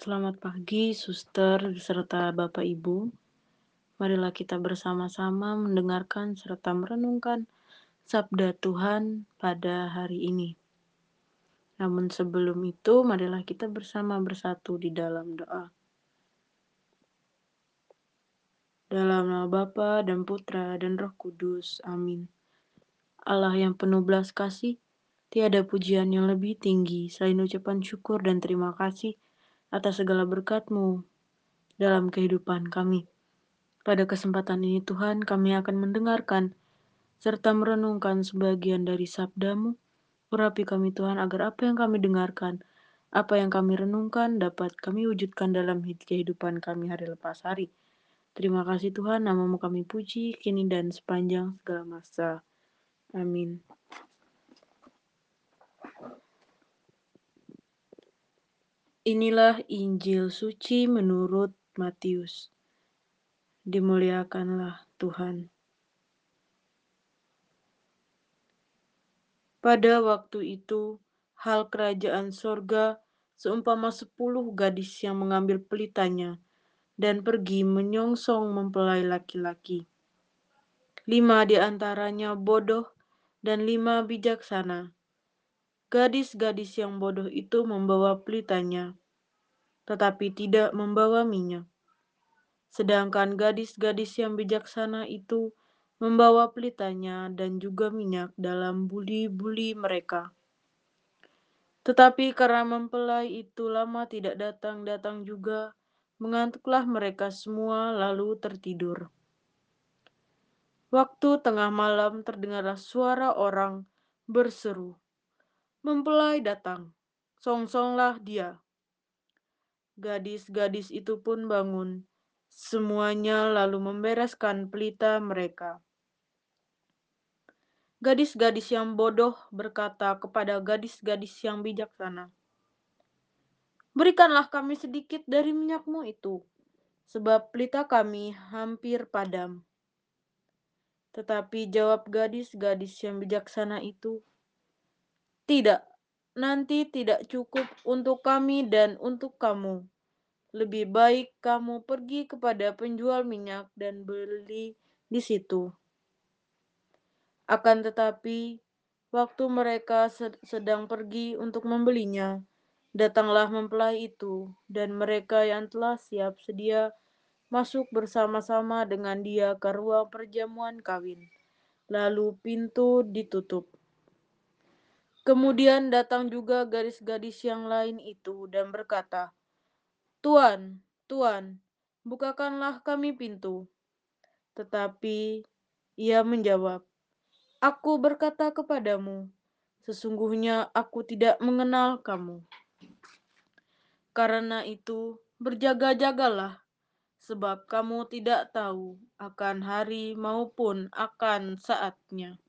Selamat pagi, suster, serta Bapak Ibu. Marilah kita bersama-sama mendengarkan serta merenungkan sabda Tuhan pada hari ini. Namun sebelum itu, marilah kita bersama bersatu di dalam doa. Dalam nama Bapa dan Putra dan Roh Kudus. Amin. Allah yang penuh belas kasih, tiada pujian yang lebih tinggi selain ucapan syukur dan terima kasih atas segala berkat-Mu dalam kehidupan kami. Pada kesempatan ini Tuhan kami akan mendengarkan serta merenungkan sebagian dari sabdamu. Urapi kami Tuhan agar apa yang kami dengarkan, apa yang kami renungkan dapat kami wujudkan dalam kehidupan kami hari lepas hari. Terima kasih Tuhan, namamu kami puji, kini dan sepanjang segala masa. Amin. Inilah Injil suci menurut Matius. Dimuliakanlah Tuhan. Pada waktu itu, hal kerajaan sorga seumpama sepuluh gadis yang mengambil pelitanya dan pergi menyongsong mempelai laki-laki. Lima di antaranya bodoh dan lima bijaksana. Gadis-gadis yang bodoh itu membawa pelitanya, tetapi tidak membawa minyak. Sedangkan gadis-gadis yang bijaksana itu membawa pelitanya dan juga minyak dalam buli-buli mereka. Tetapi karena mempelai itu lama tidak datang-datang juga, mengantuklah mereka semua lalu tertidur. Waktu tengah malam terdengarlah suara orang berseru, Mempelai datang, songsonglah dia. Gadis-gadis itu pun bangun, semuanya lalu membereskan pelita mereka. Gadis-gadis yang bodoh berkata kepada gadis-gadis yang bijaksana, Berikanlah kami sedikit dari minyakmu itu, sebab pelita kami hampir padam. Tetapi jawab gadis-gadis yang bijaksana itu, Tidak, nanti tidak cukup untuk kami dan untuk kamu. Lebih baik kamu pergi kepada penjual minyak dan beli di situ. Akan tetapi, waktu mereka sedang pergi untuk membelinya, datanglah mempelai itu, dan mereka yang telah siap sedia masuk bersama-sama dengan dia ke ruang perjamuan kawin. Lalu pintu ditutup. Kemudian datang juga gadis-gadis yang lain itu dan berkata, Tuan, Tuan, bukakanlah kami pintu. Tetapi ia menjawab, Aku berkata kepadamu, sesungguhnya aku tidak mengenal kamu. Karena itu, berjaga-jagalah, sebab kamu tidak tahu akan hari maupun akan saatnya.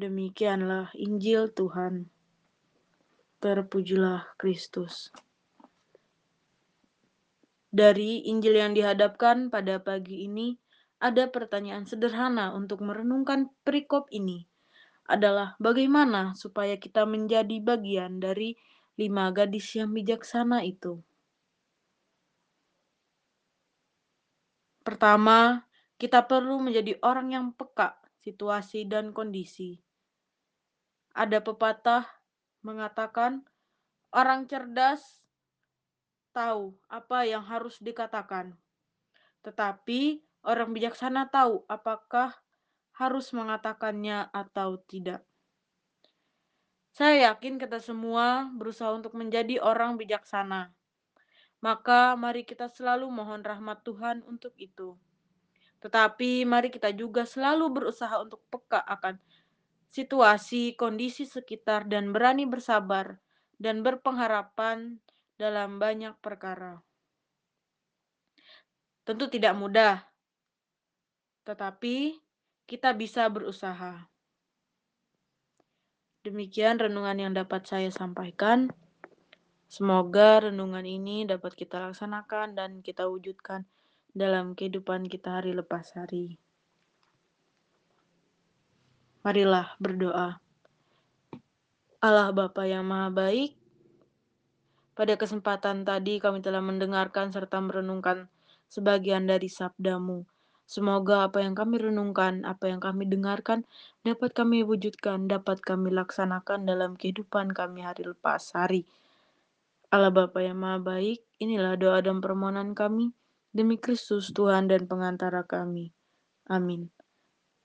Demikianlah Injil Tuhan. Terpujilah Kristus. Dari Injil yang dihadapkan pada pagi ini, ada pertanyaan sederhana untuk merenungkan perikop ini. Adalah bagaimana supaya kita menjadi bagian dari lima gadis yang bijaksana itu. Pertama, kita perlu menjadi orang yang peka situasi dan kondisi. Ada pepatah mengatakan, orang cerdas tahu apa yang harus dikatakan, tetapi orang bijaksana tahu apakah harus mengatakannya atau tidak. Saya yakin kita semua berusaha untuk menjadi orang bijaksana. Maka mari kita selalu mohon rahmat Tuhan untuk itu. Tetapi mari kita juga selalu berusaha untuk peka akan situasi, kondisi sekitar, dan berani bersabar dan berpengharapan dalam banyak perkara. Tentu tidak mudah, tetapi kita bisa berusaha. Demikian renungan yang dapat saya sampaikan. Semoga renungan ini dapat kita laksanakan dan kita wujudkan dalam kehidupan kita hari lepas hari. Marilah berdoa. Allah Bapa yang Maha Baik, Pada kesempatan tadi kami telah mendengarkan serta merenungkan sebagian dari sabdamu. Semoga apa yang kami renungkan, apa yang kami dengarkan, dapat kami wujudkan, dapat kami laksanakan dalam kehidupan kami hari lepas hari. Allah Bapa yang Maha Baik, inilah doa dan permohonan kami demi Kristus Tuhan dan pengantara kami. Amin.